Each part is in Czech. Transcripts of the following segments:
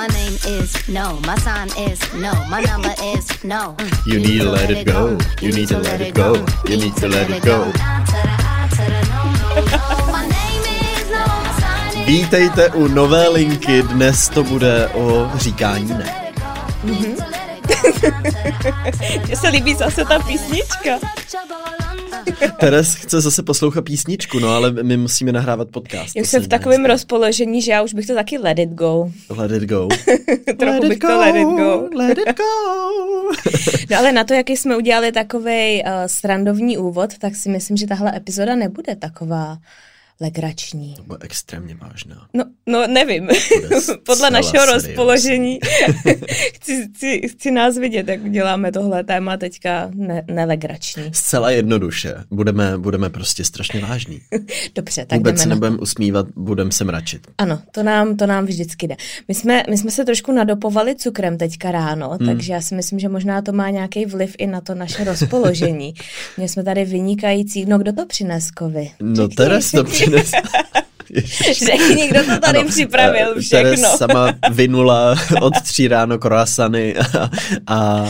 My name is no, my sign is no, my number is no. You need to let it go. You need to let it go. You need to let it go. Vítejte u nové linky, dnes to bude o říkání ne. Mně se líbí zase ta písnička. Teres chce zase poslouchat písničku, no ale my musíme nahrávat podcast. Já jsem v takovém rozpoložení, že já už bych to taky let it go. Let it go. Trochu bych to let it go. Let it go. No ale na to, jaký jsme udělali takový uh, srandovní úvod, tak si myslím, že tahle epizoda nebude taková legrační. To bude extrémně vážná. No, no nevím. Podle našeho seriózní. rozpoložení chci, chci, chci nás vidět, jak děláme tohle téma teďka ne, nelegrační. Zcela jednoduše. Budeme, budeme prostě strašně vážní. Dobře, tak Vůbec jdeme se nebudeme usmívat, budeme se mračit. Ano, to nám, to nám vždycky jde. My jsme, my jsme se trošku nadopovali cukrem teďka ráno, hmm. takže já si myslím, že možná to má nějaký vliv i na to naše rozpoložení. Měli jsme tady vynikající, no kdo to přines, Kovy? No Teres to přines. business. Řekni, kdo to tady Ano, připravil eh, všechno. Teres sama vynula od tří ráno croissany a, a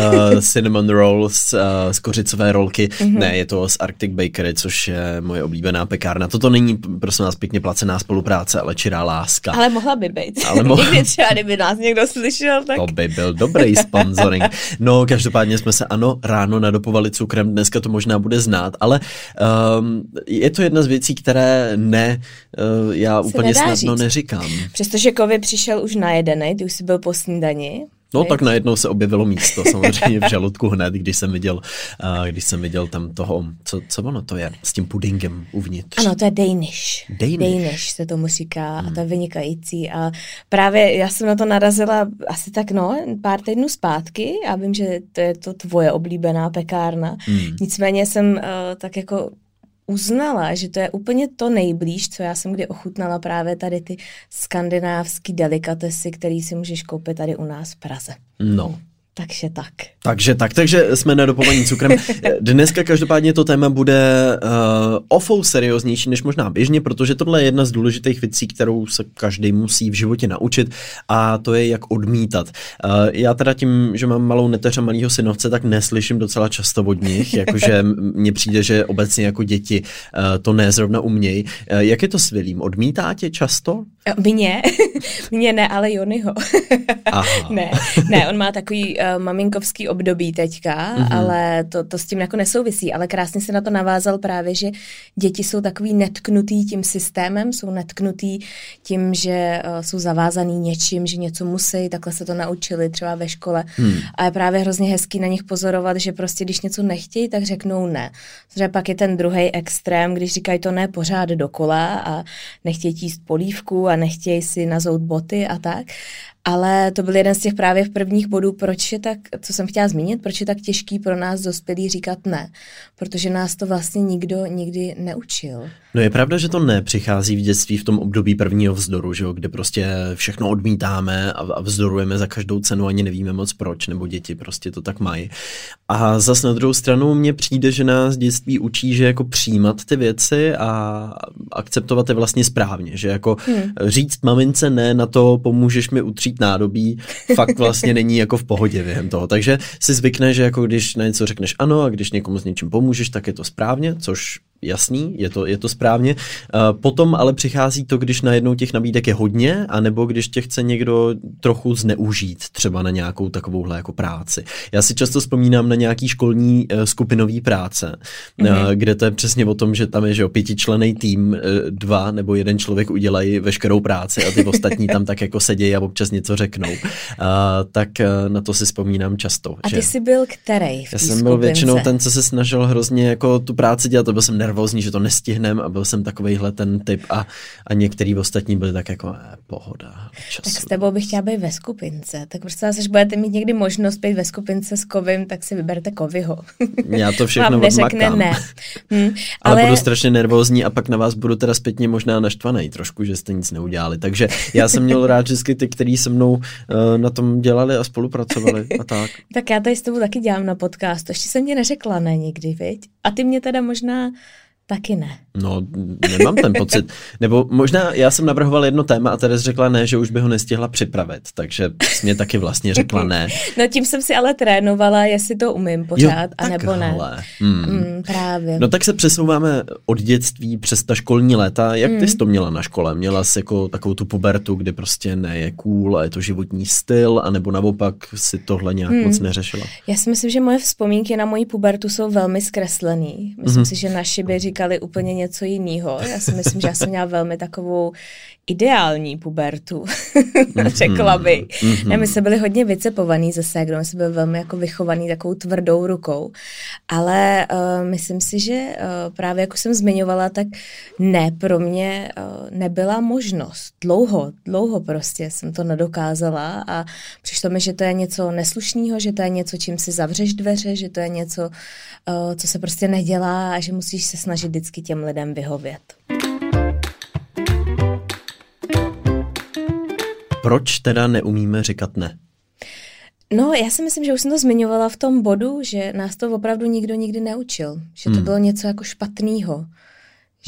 uh, cinnamon rolls, uh, z kořicové rolky. Mhm. Mm-hmm. Ne, je to z Arctic Bakery, což je moje oblíbená pekárna. Toto není, prosím vás, pěkně placená spolupráce, ale čirá láska. Ale mohla by být. Ale mohla- Někdy třeba, kdyby nás někdo slyšel, tak... To by byl dobrý sponsoring. No, každopádně jsme se ano ráno nadopovali cukrem, dneska to možná bude znát, ale um, je to jedna z věcí, které ne, uh, já Se úplně snadno říct. neříkám. Přestože Kovy přišel už najedenej, ty už jsi byl po snídani. No tak najednou se objevilo místo, samozřejmě v žaludku hned, když jsem viděl, uh, když jsem viděl tam toho, co, co ono to je, s tím pudingem uvnitř. Ano, to je Danish. Danish. Danish se tomu říká a to je vynikající. A právě já jsem na to narazila asi tak no, pár týdnů zpátky a vím, že to je to tvoje oblíbená pekárna. Hmm. Nicméně jsem uh, tak jako uznala, že to je úplně to nejblíž, co já jsem kdy ochutnala právě tady ty skandinávský delikatesy, který si můžeš koupit tady u nás v Praze. No, Takže tak. Takže tak, takže jsme nedopovaní cukrem. Dneska každopádně to téma bude uh, ofou serióznější než možná běžně, protože tohle je jedna z důležitých věcí, kterou se každý musí v životě naučit a to je jak odmítat. Uh, já teda tím, že mám malou neteř a malýho synovce, tak neslyším docela často od nich, jakože mně přijde, že obecně jako děti uh, to ne zrovna umějí. Uh, jak je to s Vilím? Odmítá tě často? Mně, mně ne, ale Jonyho. Aha. ne, ne, on má takový uh, maminkovský období teďka, Mhm. mm-hmm. ale to, to s tím jako nesouvisí, ale krásně se na to navázal právě, že děti jsou takový netknutý tím systémem, jsou netknutý tím, že uh, jsou zavázaný něčím, že něco musí, takhle se to naučili třeba ve škole. Hmm. A je právě hrozně hezký na nich pozorovat, že prostě když něco nechtějí, tak řeknou ne. Protože pak je ten druhý extrém, když říkají to ne pořád dokola a nechtějí jíst polívku a nechtějí si nazout boty a tak. Ale to byl jeden z těch právě v prvních bodů, proč je tak, co jsem chtěla zmínit, proč je tak těžký pro nás dospělí říkat ne. Protože nás to vlastně nikdo nikdy neučil. No je pravda, že to nepřichází v dětství v tom období prvního vzdoru, že jo, kde prostě všechno odmítáme a, a vzdorujeme za každou cenu, ani nevíme moc proč, nebo děti prostě to tak mají. A zas na druhou stranu mně přijde, že nás dětství učí, že jako přijímat ty věci a akceptovat je vlastně správně, že jako hmm. říct mamince ne, na to pomůžeš mi utřít nádobí, fakt vlastně není jako v pohodě během toho. Takže si zvykne, že jako když na něco řekneš ano a když někomu s něčím pomůžeš, tak je to správně, což jasný, je to, je to správně. Uh, potom ale přichází to, když najednou těch nabídek je hodně, anebo když tě chce někdo trochu zneužít třeba na nějakou takovouhle jako práci. Já si často vzpomínám na nějaký školní uh, skupinový práce, mm-hmm. kde to je přesně o tom, že tam je že jo, pětičlený tým, dva nebo jeden člověk udělají veškerou práci a ty ostatní tam tak jako sedějí a občas něco řeknou. Uh, tak na to si vzpomínám často. A že... ty jsi byl který v Já jsem byl skupince? většinou ten, co se snažil hrozně jako tu práci dělat, to byl jsem nervózní, že to nestihnem a byl jsem takovejhle ten typ a, a některý ostatní byli tak jako eh, pohoda, času. Tak s tebou bych chtěla být ve skupince. Tak prostě vás, až budete mít někdy možnost být ve skupince s Kovim, tak si vyberte Kovyho. Já to všechno Vám neřekne ne. Hm, Ale, ale budu strašně nervózní a pak na vás budu teda zpětně možná naštvaný trošku, že jste nic neudělali. Takže já jsem měl rád vždycky ty, kteří se mnou uh, na tom dělali a spolupracovali a tak. tak já tady s tebou taky dělám na podcast. Ještě jsem mě neřekla ne nikdy, viď? A ty mě teda možná Taky ne. No, nemám ten pocit. Nebo možná já jsem navrhoval jedno téma a Teres řekla ne, že už by ho nestihla připravit, takže mě taky vlastně řekla ne. No tím jsem si ale trénovala, jestli to umím pořád, jo, anebo ne. Hmm. Mm, právě. No tak se přesouváme od dětství přes ta školní léta. Jak ty jsi to měla na škole? Měla jsi jako takovou tu pubertu, kdy prostě ne je cool a je to životní styl, anebo naopak si tohle nějak mm. moc neřešila? Já si myslím, že moje vzpomínky na moji pubertu jsou velmi zkreslený. Myslím mm. si, že naši by říkali úplně něco jiného. Já si myslím, že já jsem měla velmi takovou ideální pubertu, řekla by. Mm-hmm. Ne, my jsme byli hodně vycepovaný ze ségrou, my jsme byli velmi jako vychovaný takovou tvrdou rukou, ale uh, myslím si, že uh, právě jako jsem zmiňovala, tak ne, pro mě uh, nebyla možnost. Dlouho, dlouho prostě jsem to nedokázala a přišlo mi, že to je něco neslušného, že to je něco, čím si zavřeš dveře, že to je něco, uh, co se prostě nedělá a že musíš se snažit vždycky těm lidem vyhovět. Proč teda neumíme říkat ne? No, já si myslím, že už jsem to zmiňovala v tom bodu, že nás to opravdu nikdo nikdy neučil. Že to hmm. bylo něco jako špatného.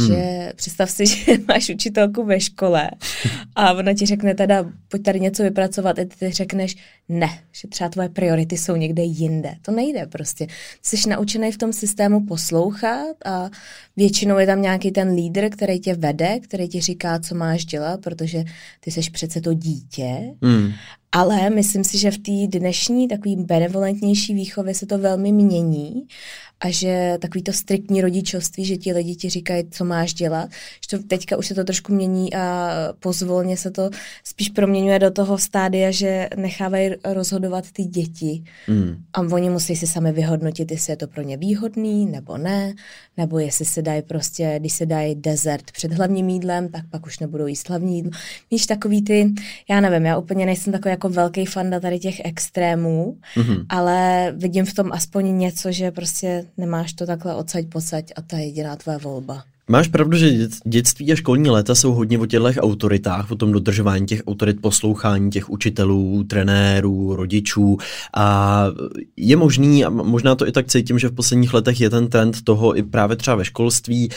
Hmm. Že představ si, že máš učitelku ve škole a ona ti řekne teda, pojď tady něco vypracovat a ty řekneš ne, že třeba tvoje priority jsou někde jinde. To nejde prostě. Jsi naučený v tom systému poslouchat a většinou je tam nějaký ten lídr, který tě vede, který ti říká, co máš dělat, protože ty jsi přece to dítě. Hmm. Ale myslím si, že v té dnešní takový benevolentnější výchově se to velmi mění a že takový to striktní rodičovství, že ti lidi ti říkají, co máš dělat, že to teďka už se to trošku mění a pozvolně se to spíš proměňuje do toho stádia, že nechávají rozhodovat ty děti mm. a oni musí si sami vyhodnotit, jestli je to pro ně výhodný nebo ne, nebo jestli se dají prostě, když se dají dezert před hlavním jídlem, tak pak už nebudou jíst hlavní jídlo. Víš, takový ty, já nevím, já úplně nejsem takový jako velký fan tady těch extrémů, mm-hmm. ale vidím v tom aspoň něco, že prostě nemáš to takhle odsaď posaď a to je jediná tvoje volba. Máš pravdu, že dětství a školní léta jsou hodně o těchto autoritách, o tom dodržování těch autorit, poslouchání těch učitelů, trenérů, rodičů. A je možný, a možná to i tak cítím, že v posledních letech je ten trend toho i právě třeba ve školství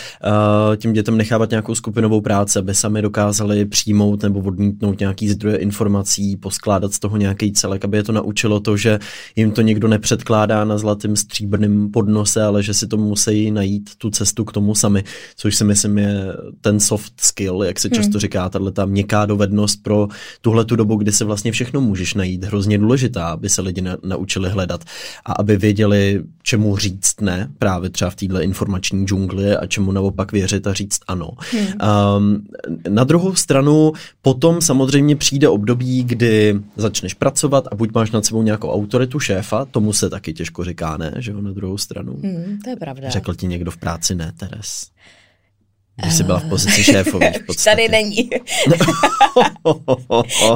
tím dětem nechávat nějakou skupinovou práci, aby sami dokázali přijmout nebo odmítnout nějaký zdroje informací, poskládat z toho nějaký celek, aby je to naučilo to, že jim to někdo nepředkládá na zlatým stříbrným podnose, ale že si to musí najít tu cestu k tomu sami což si myslím je ten soft skill, jak se často hmm. říká, tahle ta měkká dovednost pro tuhle tu dobu, kdy se vlastně všechno můžeš najít, hrozně důležitá, aby se lidi na, naučili hledat a aby věděli, čemu říct ne, právě třeba v této informační džungli a čemu naopak věřit a říct ano. Hmm. Um, na druhou stranu potom samozřejmě přijde období, kdy začneš pracovat a buď máš nad sebou nějakou autoritu šéfa, tomu se taky těžko říká ne, že jo, na druhou stranu. Hmm, to je pravda. Řekl ti někdo v práci ne, Teres? Když jsi byla v pozici šéfové v podstatě. Tady není.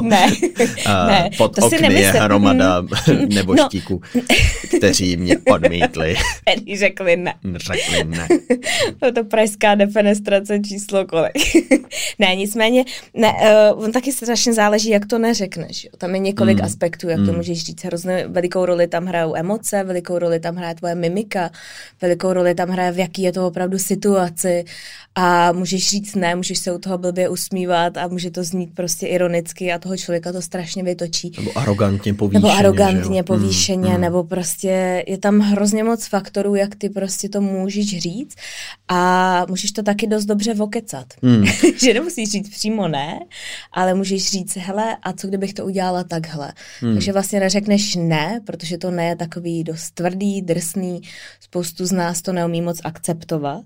ne, ne, Pod to okny je hromada neboštíků, no. kteří mě odmítli. Oni řekli ne. Řekli ne. No to pražská defenestrace číslo kolik. ne, nicméně, ne, uh, on taky strašně záleží, jak to neřekneš. Jo. Tam je několik mm. aspektů, jak mm. to můžeš říct. Hrozně velikou roli tam hrajou emoce, velikou roli tam hraje tvoje mimika, velikou roli tam hraje, v jaký je to opravdu situaci a můžeš říct ne, můžeš se u toho blbě usmívat a může to znít prostě ironicky a toho člověka to strašně vytočí. Nebo arrogantně povýšeně. Nebo arrogantně povýšeně, mm, nebo prostě je tam hrozně moc faktorů, jak ty prostě to můžeš říct a můžeš to taky dost dobře vokecat. Mm. že nemusíš říct přímo ne, ale můžeš říct hele a co kdybych to udělala takhle. Mm. Takže vlastně neřekneš ne, protože to ne je takový dost tvrdý, drsný, spoustu z nás to neumí moc akceptovat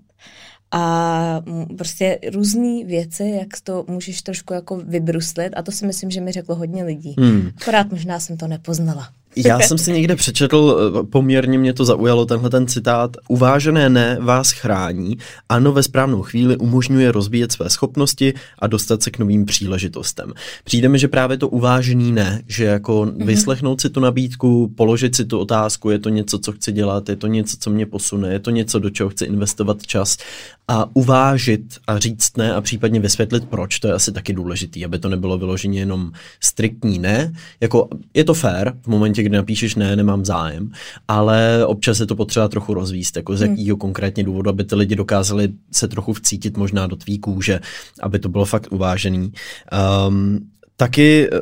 a prostě různé věci, jak to můžeš trošku jako vybruslit a to si myslím, že mi řeklo hodně lidí. Hmm. Akorát možná jsem to nepoznala. Já jsem si někde přečetl, eh, poměrně mě to zaujalo, tenhle ten citát. Uvážené ne vás chrání, ano ve správnou chvíli umožňuje rozvíjet své schopnosti a dostat se k novým příležitostem. Přijde mi, že právě to uvážený ne, že jako mm-hmm. vyslechnout si tu nabídku, položit si tu otázku, je to něco, co chci dělat, je to něco, co mě posune, je to něco, do čeho chci investovat čas a uvážit a říct ne a případně vysvětlit proč, to je asi taky důležitý, aby to nebylo vyloženě jenom striktní ne, jako je to fair v momentě, kdy napíšeš ne, nemám zájem, ale občas je to potřeba trochu rozvíst, jako z hmm. jakého konkrétně důvodu, aby ty lidi dokázali se trochu vcítit možná do tvý kůže, aby to bylo fakt uvážený. Um, Taky eh,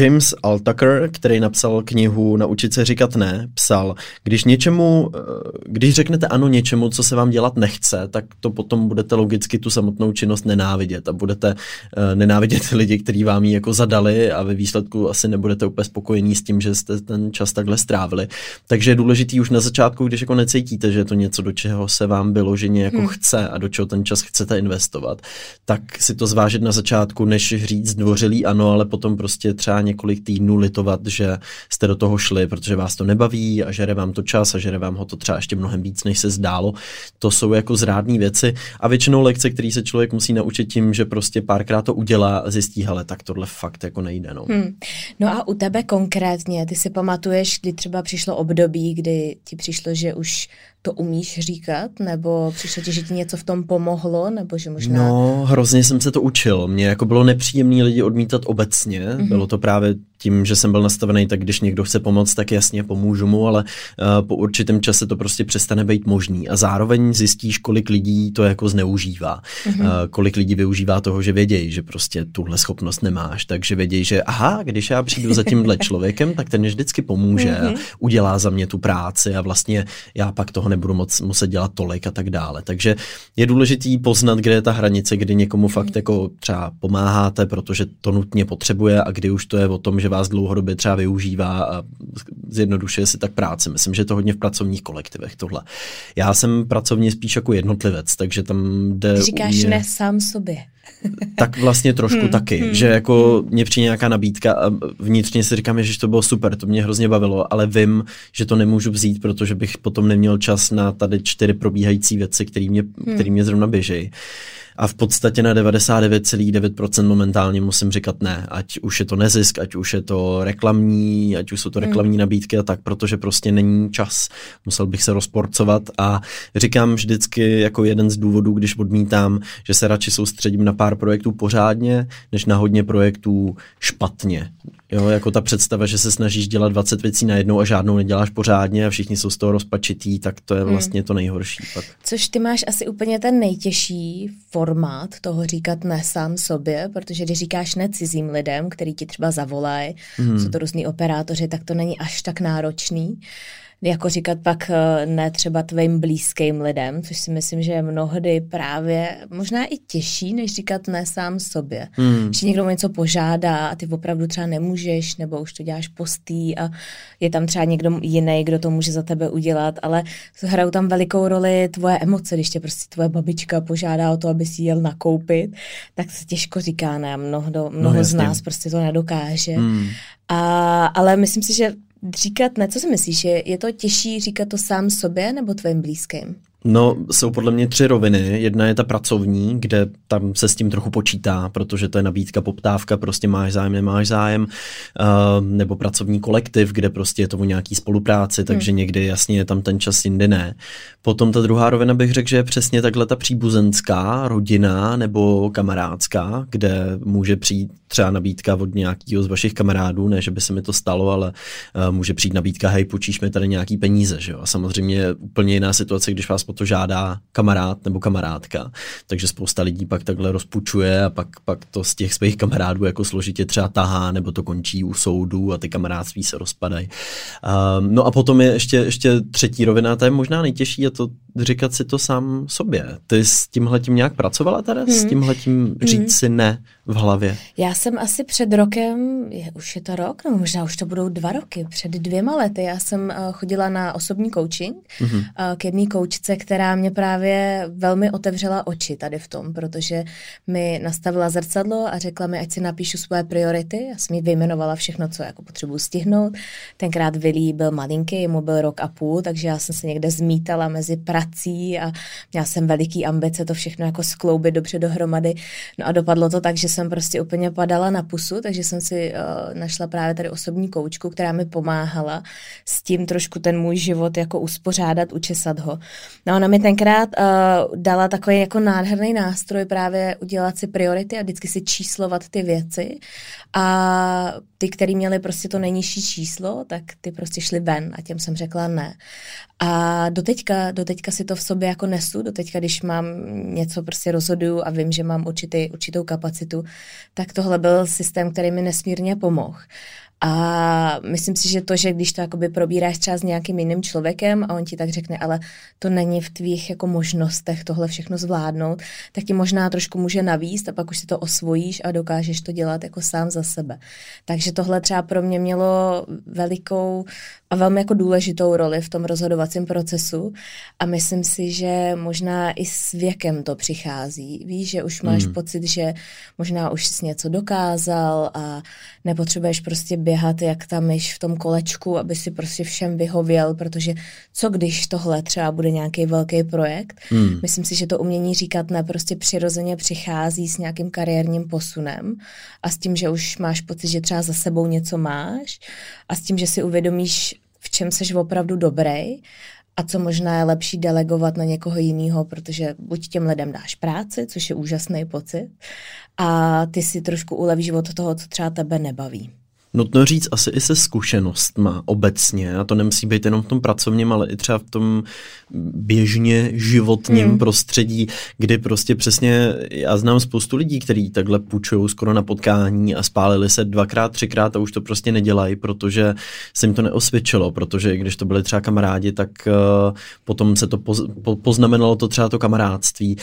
James Altucker, který napsal knihu Naučit se říkat ne, psal, když něčemu, eh, když řeknete ano něčemu, co se vám dělat nechce, tak to potom budete logicky tu samotnou činnost nenávidět a budete eh, nenávidět lidi, kteří vám ji jako zadali a ve výsledku asi nebudete úplně spokojení s tím, že jste ten čas takhle strávili. Takže je důležitý už na začátku, když jako necítíte, že je to něco, do čeho se vám vyloženě jako hmm. chce a do čeho ten čas chcete investovat, tak si to zvážit na začátku, než říct zdvořilý ano, ale potom prostě třeba několik týdnů litovat, že jste do toho šli, protože vás to nebaví a žere vám to čas a žere vám ho to třeba ještě mnohem víc, než se zdálo. To jsou jako zrádné věci a většinou lekce, které se člověk musí naučit tím, že prostě párkrát to udělá a zjistí, hele, tak tohle fakt jako nejde. No. Hmm. no a u tebe konkrétně, ty si pamatuješ, kdy třeba přišlo období, kdy ti přišlo, že už to umíš říkat, nebo přišlo ti, že ti něco v tom pomohlo, nebo že možná... No, hrozně jsem se to učil. Mně jako bylo nepříjemný lidi odmítat obecně. Mm-hmm. Bylo to právě tím, že jsem byl nastavený, tak když někdo chce pomoct, tak jasně pomůžu mu, ale uh, po určitém čase to prostě přestane být možný. A zároveň zjistíš, kolik lidí to jako zneužívá. Mm-hmm. Uh, kolik lidí využívá toho, že vědějí, že prostě tuhle schopnost nemáš. Takže vědějí, že aha, když já přijdu za tímhle člověkem, tak ten mě vždycky pomůže mm-hmm. udělá za mě tu práci a vlastně já pak toho nebudu moc muset dělat tolik a tak dále. Takže je důležitý poznat, kde je ta hranice, kdy někomu fakt mm-hmm. jako třeba pomáháte, protože to nutně potřebuje a kdy už to je o tom, že vás dlouhodobě třeba využívá a zjednodušuje si tak práci. Myslím, že je to hodně v pracovních kolektivech tohle. Já jsem pracovně spíš jako jednotlivec, takže tam jde... Říkáš mě... ne sám sobě. tak vlastně trošku hmm, taky, hmm, že jako hmm. mě přijde nějaká nabídka a vnitřně si říkám, že to bylo super, to mě hrozně bavilo, ale vím, že to nemůžu vzít, protože bych potom neměl čas na tady čtyři probíhající věci, které mě, hmm. který mě zrovna běžejí a v podstatě na 99,9% momentálně musím říkat ne, ať už je to nezisk, ať už je to reklamní, ať už jsou to hmm. reklamní nabídky a tak, protože prostě není čas. Musel bych se rozporcovat a říkám vždycky jako jeden z důvodů, když odmítám, že se radši soustředím na pár projektů pořádně, než na hodně projektů špatně. Jo, jako ta představa, že se snažíš dělat 20 věcí najednou a žádnou neděláš pořádně a všichni jsou z toho rozpačitý, tak to je hmm. vlastně hmm. to nejhorší. Pak. Což ty máš asi úplně ten nejtěžší formát toho říkat ne sám sobě, protože když říkáš ne cizím lidem, který ti třeba zavolají, hmm. jsou to různí operátoři, tak to není až tak náročný jako říkat pak eh, ne třeba tvým blízkým lidem, což si myslím, že je mnohdy právě možná i těžší, než říkat ne sám sobě. Hmm. Když někdo něco požádá a ty opravdu třeba nemůžeš, nebo už to děláš postý a je tam třeba někdo jiný, kdo to může za tebe udělat, ale hrajou tam velikou roli tvoje emoce, když tě prostě tvoje babička požádá o to, aby si jel nakoupit, tak se těžko říká ne, mnoho, mnoho no, z nás prostě to nedokáže. Hmm. A, ale myslím si, že říkat ne, co si myslíš, je, je to těžší říkat to sám sobě nebo tvým blízkým? No, jsou podle mě tři roviny. Jedna je ta pracovní, kde tam se s tím trochu počítá, protože to je nabídka, poptávka, prostě máš zájem, nemáš zájem, uh, nebo pracovní kolektiv, kde prostě je to o nějaký spolupráci, takže hmm. někdy jasně je tam ten čas, jindy ne. Potom ta druhá rovina bych řekl, že je přesně takhle ta příbuzenská, rodina nebo kamarádská, kde může přijít třeba nabídka od nějakého z vašich kamarádů, ne, že by se mi to stalo, ale uh, může přijít nabídka, hej, počíš mi tady nějaký peníze, že jo. A samozřejmě úplně jiná situace, když vás to žádá kamarád nebo kamarádka. Takže spousta lidí pak takhle rozpučuje a pak, pak to z těch svých kamarádů jako složitě třeba tahá nebo to končí u soudu a ty kamarádství se rozpadají. Um, no a potom je ještě, ještě třetí rovina, ta je možná nejtěžší a to říkat si to sám sobě. Ty s tímhletím nějak pracovala teda? Hmm. S tímhletím říct hmm. si ne v hlavě? Já jsem asi před rokem, je, už je to rok, no možná už to budou dva roky, před dvěma lety, já jsem uh, chodila na osobní coaching hmm. uh, k jedné koučce, která mě právě velmi otevřela oči tady v tom, protože mi nastavila zrcadlo a řekla mi, ať si napíšu svoje priority. Já jsem jí vyjmenovala všechno, co jako potřebuji stihnout. Tenkrát Willy byl malinký, mu byl rok a půl, takže já jsem se někde zmítala mezi pra prací a měla jsem veliký ambice to všechno jako skloubit dobře dohromady. No a dopadlo to tak, že jsem prostě úplně padala na pusu, takže jsem si uh, našla právě tady osobní koučku, která mi pomáhala s tím trošku ten můj život jako uspořádat, učesat ho. No ona mi tenkrát uh, dala takový jako nádherný nástroj právě udělat si priority a vždycky si číslovat ty věci a ty, který měli prostě to nejnižší číslo, tak ty prostě šli ven a těm jsem řekla ne. A doteďka, doteďka si to v sobě jako nesu, doteďka, když mám něco prostě rozhoduju a vím, že mám určitý, určitou kapacitu, tak tohle byl systém, který mi nesmírně pomohl. A myslím si, že to, že když to jakoby probíráš třeba s nějakým jiným člověkem a on ti tak řekne, ale to není v tvých jako možnostech tohle všechno zvládnout, tak ti možná trošku může navíst a pak už si to osvojíš a dokážeš to dělat jako sám za sebe. Takže tohle třeba pro mě mělo velikou a velmi jako důležitou roli v tom rozhodovacím procesu a myslím si, že možná i s věkem to přichází. Víš, že už máš hmm. pocit, že možná už jsi něco dokázal a nepotřebuješ prostě běhat jak tam myš v tom kolečku, aby si prostě všem vyhověl, protože co když tohle třeba bude nějaký velký projekt. Hmm. Myslím si, že to umění říkat ne prostě přirozeně přichází s nějakým kariérním posunem a s tím, že už máš pocit, že třeba za sebou něco máš a s tím, že si uvědomíš, v čem jsi opravdu dobrý a co možná je lepší delegovat na někoho jiného, protože buď těm lidem dáš práci, což je úžasný pocit, a ty si trošku ulevíš od toho, co třeba tebe nebaví. Nutno říct asi i se zkušenostma obecně, a to nemusí být jenom v tom pracovním, ale i třeba v tom běžně životním hmm. prostředí, kdy prostě přesně, já znám spoustu lidí, kteří takhle půjčují skoro na potkání a spálili se dvakrát, třikrát a už to prostě nedělají, protože se jim to neosvědčilo, protože když to byli třeba kamarádi, tak uh, potom se to poz, po, poznamenalo to třeba to kamarádství.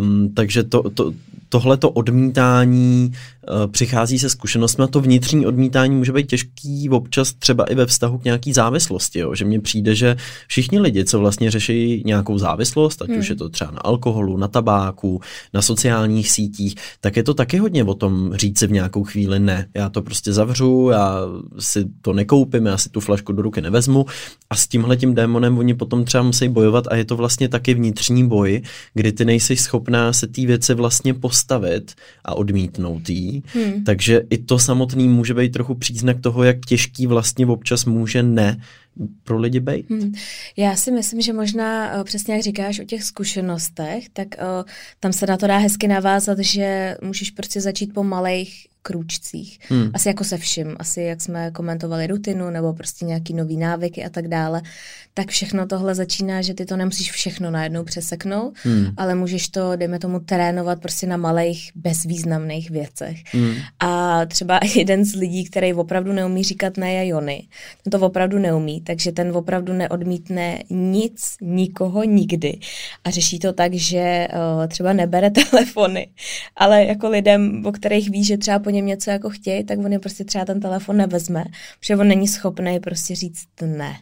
Um, takže to, to, tohleto odmítání uh, přichází se zkušenostmi a to vnitřní odmítání může být těžký občas třeba i ve vztahu k nějaký závislosti, jo? že mně přijde, že všichni lidi, co vlastně řeší nějakou závislost, ať hmm. už je to třeba na alkoholu, na tabáku, na sociálních sítích, tak je to taky hodně o tom říct si v nějakou chvíli ne, já to prostě zavřu, já si to nekoupím, já si tu flašku do ruky nevezmu a s tímhle tím démonem oni potom třeba musí bojovat a je to vlastně taky vnitřní boj, kdy ty nejsi schopná se té věci vlastně postavit a odmítnout jí, hmm. takže i to samotný může být trochu příznak toho, jak těžký vlastně občas může ne pro lidi být? Hmm. Já si myslím, že možná eh, přesně jak říkáš o těch zkušenostech, tak uh, tam se na to dá hezky navázat, že můžeš prostě začít po malých krůčcích. Hmm. Asi jako se vším, asi jak jsme komentovali rutinu nebo prostě nějaký nový návyky a tak dále, tak všechno tohle začíná, že ty to nemusíš všechno najednou přeseknout, hmm. ale můžeš to, dejme tomu, trénovat prostě na malých, bezvýznamných věcech. Hmm. A třeba jeden z lidí, který opravdu neumí říkat ne, je Jony. Ten to opravdu neumí, takže ten opravdu neodmítne nic, nikoho, nikdy. A řeší to tak, že uh, třeba nebere telefony, ale jako lidem, o kterých ví, že třeba po něm něco jako chtějí, tak on je prostě třeba ten telefon nevezme, protože on není schopný prostě říct ne.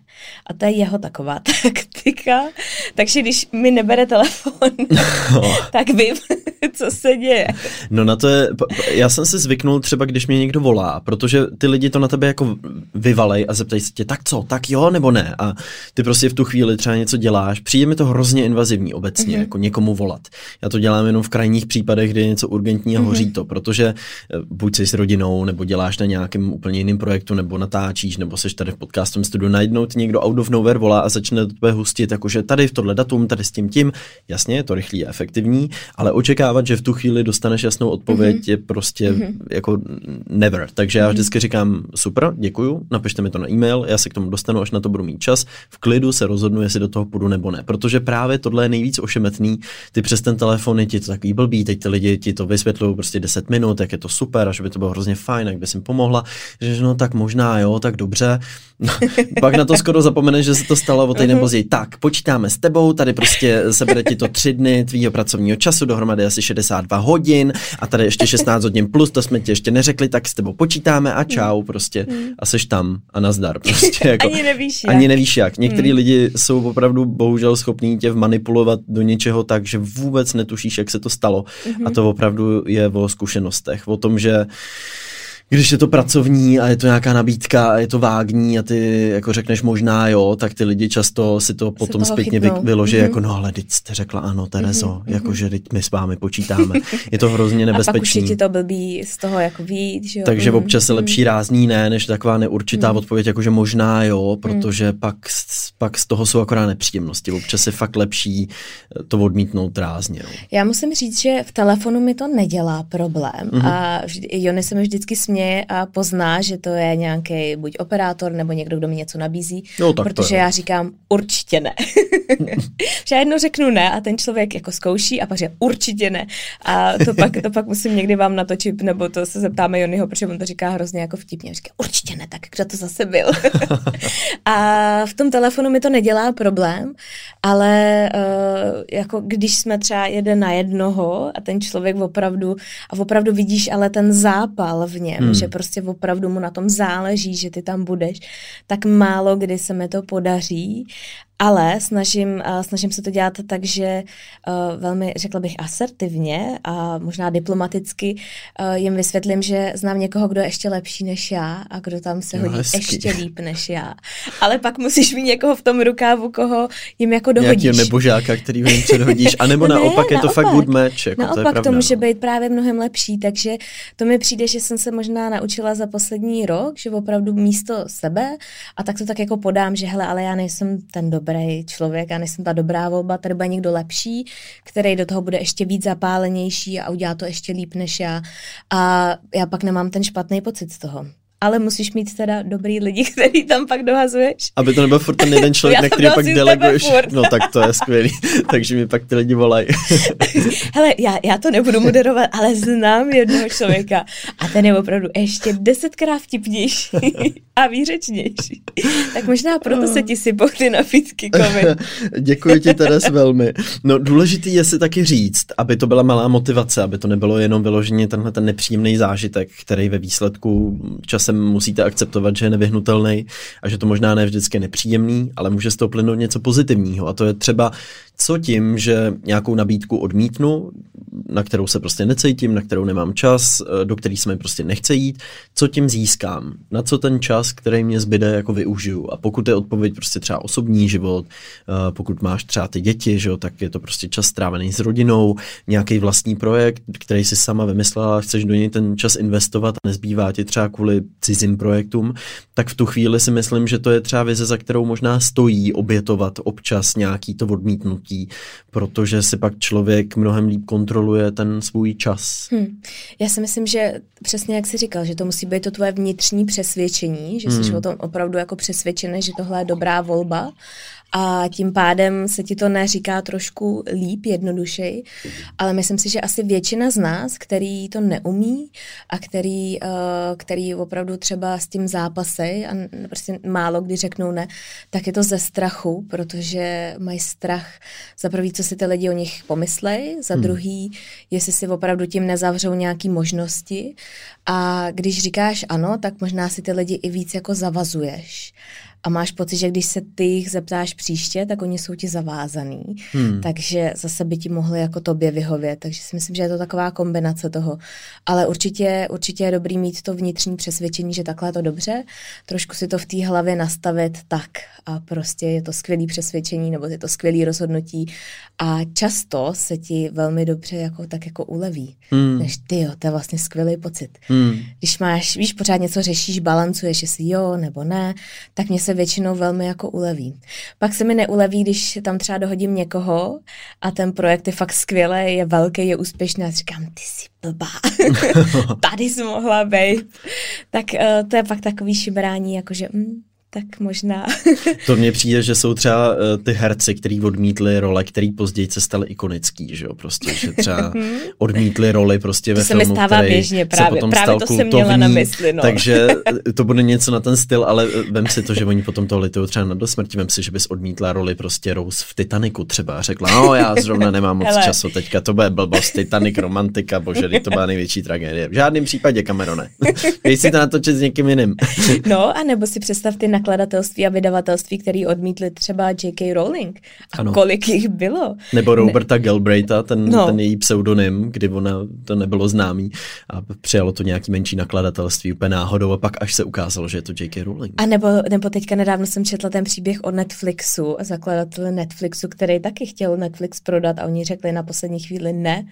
A to je jeho taková taktika. Takže když mi nebere telefon, no. tak vím, co se děje. No na to je, já jsem si zvyknul třeba, když mě někdo volá, protože ty lidi to na tebe jako vyvalej a zeptají se tě, tak co, tak jo nebo ne? A ty prostě v tu chvíli třeba něco děláš. Přijde mi to hrozně invazivní obecně, mm-hmm. jako někomu volat. Já to dělám jenom v krajních případech, kdy je něco urgentní a hoří mm-hmm. to, protože eh, buď jsi s rodinou, nebo děláš na nějakém úplně jiném projektu, nebo natáčíš, nebo seš tady v podcastovém studiu, najednou ti někdo out of nowhere volá a začne do tebe hustit, jakože tady v tohle datum, tady s tím tím. Jasně, je to rychlý a efektivní, ale očekávat, že v tu chvíli dostaneš jasnou odpověď, mm-hmm. je prostě mm-hmm. jako never. Takže já mhm. vždycky říkám, super, děkuju, napište mi to na e-mail, já se k tomu dostanu, až na to budu mít čas. V klidu se rozhodnu, jestli do toho půjdu nebo ne. Protože právě tohle je nejvíc ošemetný. Ty přes ten telefon je ti to takový blbý, teď ty lidi ti to vysvětlují prostě 10 minut, jak je to super, až by to bylo hrozně fajn, jak by si pomohla, že no tak možná jo, tak dobře. No, pak na to skoro zapomene, že se to stalo o týden později. Tak, počítáme s tebou, tady prostě sebere ti to tři dny tvýho pracovního času, dohromady asi 62 hodin a tady ještě 16 hodin plus, to jsme ti ještě neřekli, tak s tebou počítáme a čau prostě a seš tam a nazdar prostě. Jako, ani nevíš jak. Ani nevíš jak. Některý hmm. lidi jsou opravdu bohužel schopní tě manipulovat do něčeho tak, že vůbec netušíš, jak se to stalo uh-huh. a to opravdu je o zkušenostech, o tom, že když je to pracovní a je to nějaká nabídka a je to vágní a ty jako řekneš možná jo, tak ty lidi často si to potom zpětně vy, vyloží mm-hmm. jako no ale teď jste řekla ano Terezo, mm-hmm. jakože teď my s vámi počítáme. Je to hrozně nebezpečné. A pak už je ti to blbý z toho jako víc, že jo? Takže mm-hmm. občas je lepší rázný ne, než taková neurčitá mm-hmm. odpověď, jakože možná jo, protože mm-hmm. pak, pak z toho jsou akorát nepříjemnosti. Občas je fakt lepší to odmítnout rázně. No. Já musím říct, že v telefonu mi to nedělá problém mm-hmm. a Jony se mi vždycky směje a pozná, že to je nějaký buď operátor nebo někdo, kdo mi něco nabízí, no, tak protože já říkám určitě ne. že já jednou řeknu ne a ten člověk jako zkouší a pak říká určitě ne. A to pak, to pak musím někdy vám natočit, nebo to se zeptáme Jonyho, protože on to říká hrozně jako vtipně. Říká určitě ne, tak kdo to zase byl. a v tom telefonu mi to nedělá problém, ale uh, jako když jsme třeba jeden na jednoho a ten člověk opravdu, a opravdu vidíš ale ten zápal v něm, hmm. že prostě opravdu mu na tom záleží, že ty tam budeš, tak málo kdy se mi to podaří ale snažím, snažím se to dělat tak, že uh, velmi, řekla bych, asertivně a možná diplomaticky uh, jim vysvětlím, že znám někoho, kdo je ještě lepší než já a kdo tam se hodí hezky. ještě líp než já. Ale pak musíš mít někoho v tom rukávu, koho jim jako dohodíš. Nějaký nebožáka, který jim předhodíš, anebo ne, naopak je to fakt good match. Jako naopak to, je pravda, to může no. být právě mnohem lepší, takže to mi přijde, že jsem se možná naučila za poslední rok, že opravdu místo sebe a tak to tak jako podám, že hele, ale já nejsem ten dobrý dobrý člověk a nejsem ta dobrá volba, tady bude někdo lepší, který do toho bude ještě víc zapálenější a udělá to ještě líp než já. A já pak nemám ten špatný pocit z toho ale musíš mít teda dobrý lidi, který tam pak dohazuješ. Aby to nebyl furt ten jeden člověk, na který pak deleguješ. No tak to je skvělý, takže mi pak ty lidi volají. Hele, já, já to nebudu moderovat, ale znám jednoho člověka a ten je opravdu ještě desetkrát vtipnější a výřečnější. Tak možná proto se ti sypou ty napítky covid. Děkuji ti Teres velmi. No důležitý je si taky říct, aby to byla malá motivace, aby to nebylo jenom vyloženě tenhle ten nepříjemný zážitek, který ve výsledku čas časem musíte akceptovat, že je nevyhnutelný a že to možná ne vždycky nepříjemný, ale může z toho plynout něco pozitivního. A to je třeba co tím, že nějakou nabídku odmítnu, na kterou se prostě necítím, na kterou nemám čas, eh, do který se mi prostě nechce jít, co tím získám, na co ten čas, který mě zbyde, jako využiju. A pokud je odpověď prostě třeba osobní život, eh, pokud máš třeba ty děti, že jo, tak je to prostě čas strávený s rodinou, nějaký vlastní projekt, který si sama vymyslela, chceš do něj ten čas investovat a nezbývá ti třeba kvůli cizím projektům, tak v tu chvíli si myslím, že to je třeba vize, za kterou možná stojí obětovat občas nějaký to odmítnutí, protože si pak člověk mnohem líp kontroluje ten svůj čas. Hmm. Já si myslím, že přesně jak jsi říkal, že to musí být to tvoje vnitřní přesvědčení, že hmm. jsi o tom opravdu jako přesvědčený, že tohle je dobrá volba a tím pádem se ti to neříká trošku líp, jednodušeji, ale myslím si, že asi většina z nás, který to neumí a který, uh, který opravdu třeba s tím zápasej a prostě málo kdy řeknou ne, tak je to ze strachu, protože mají strach za prvý, co si ty lidi o nich pomyslej, za hmm. druhý, jestli si opravdu tím nezavřou nějaký možnosti a když říkáš ano, tak možná si ty lidi i víc jako zavazuješ a máš pocit, že když se ty jich zeptáš příště, tak oni jsou ti zavázaný. Hmm. Takže zase by ti mohli jako tobě vyhovět. Takže si myslím, že je to taková kombinace toho. Ale určitě, určitě je dobrý mít to vnitřní přesvědčení, že takhle je to dobře. Trošku si to v té hlavě nastavit tak a prostě je to skvělý přesvědčení nebo je to skvělý rozhodnutí a často se ti velmi dobře jako tak jako uleví. Hmm. Než ty jo, to je vlastně skvělý pocit. Hmm. Když máš, víš, pořád něco řešíš, balancuješ, jestli jo nebo ne, tak mě se většinou velmi jako uleví. Pak se mi neuleví, když tam třeba dohodím někoho a ten projekt je fakt skvělý, je velký, je úspěšný a říkám, ty jsi blbá, tady jsi mohla být. Tak uh, to je pak takový šibrání, jakože mm, tak možná. to mně přijde, že jsou třeba uh, ty herci, kteří odmítli role, který později se staly ikonický, že jo, prostě, že třeba odmítli roli prostě to ve se filmu, mi stává běžně, právě, potom právě stal to kultovní, jsem měla na mysli, no. takže eh, to bude něco na ten styl, ale eh, vem si to, že oni potom to litují třeba na dosmrti, vem si, že bys odmítla roli prostě Rose v Titaniku třeba, řekla, no já zrovna nemám moc Hele. času teďka, to bude blbost, Titanic, romantika, bože, to byla největší tragédie. V žádném případě, Camerone. Když si to natočit s někým jiným. no, a nebo si představ ty nakladatelství a vydavatelství, který odmítli třeba J.K. Rowling. A Ano. kolik jich bylo? Nebo Roberta Galbraitha, ten, No. ten její pseudonym, kdy ona to nebylo známý a přijalo to nějaký menší nakladatelství úplně náhodou a pak až se ukázalo, že je to J.K. Rowling. A nebo, nebo teďka nedávno jsem četla ten příběh o Netflixu, zakladatele Netflixu, který taky chtěl Netflix prodat a oni řekli na poslední chvíli ne.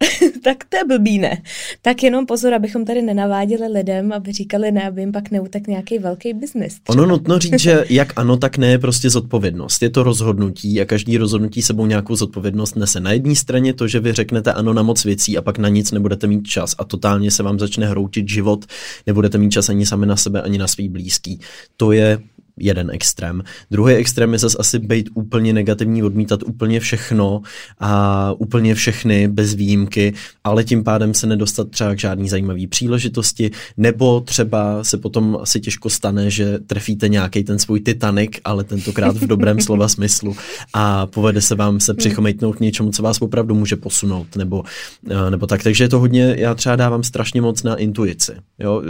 tak to je blbý ne. Tak jenom pozor, abychom tady nenaváděli lidem, aby říkali ne, aby jim pak neutek nějaký velký biznis. Ono nutno říct, že jak ano, tak ne je prostě zodpovědnost. Je to rozhodnutí a každý rozhodnutí sebou nějakou zodpovědnost nese. Na jedné straně to, že vy řeknete ano na moc věcí a pak na nic nebudete mít čas a totálně se vám začne hroutit život, nebudete mít čas ani sami na sebe, ani na svý blízký. To je jeden extrém. Druhý extrém je zase asi být úplně negativní, odmítat úplně všechno a úplně všechny bez výjimky, ale tím pádem se nedostat třeba k žádný zajímavý příležitosti, nebo třeba se potom asi těžko stane, že trefíte nějaký ten svůj Titanic, ale tentokrát v dobrém slova smyslu a povede se vám se přichomejtnout k něčemu, co vás opravdu může posunout, nebo, eh, nebo tak. Takže je to hodně, já třeba dávám strašně moc na intuici. Jo?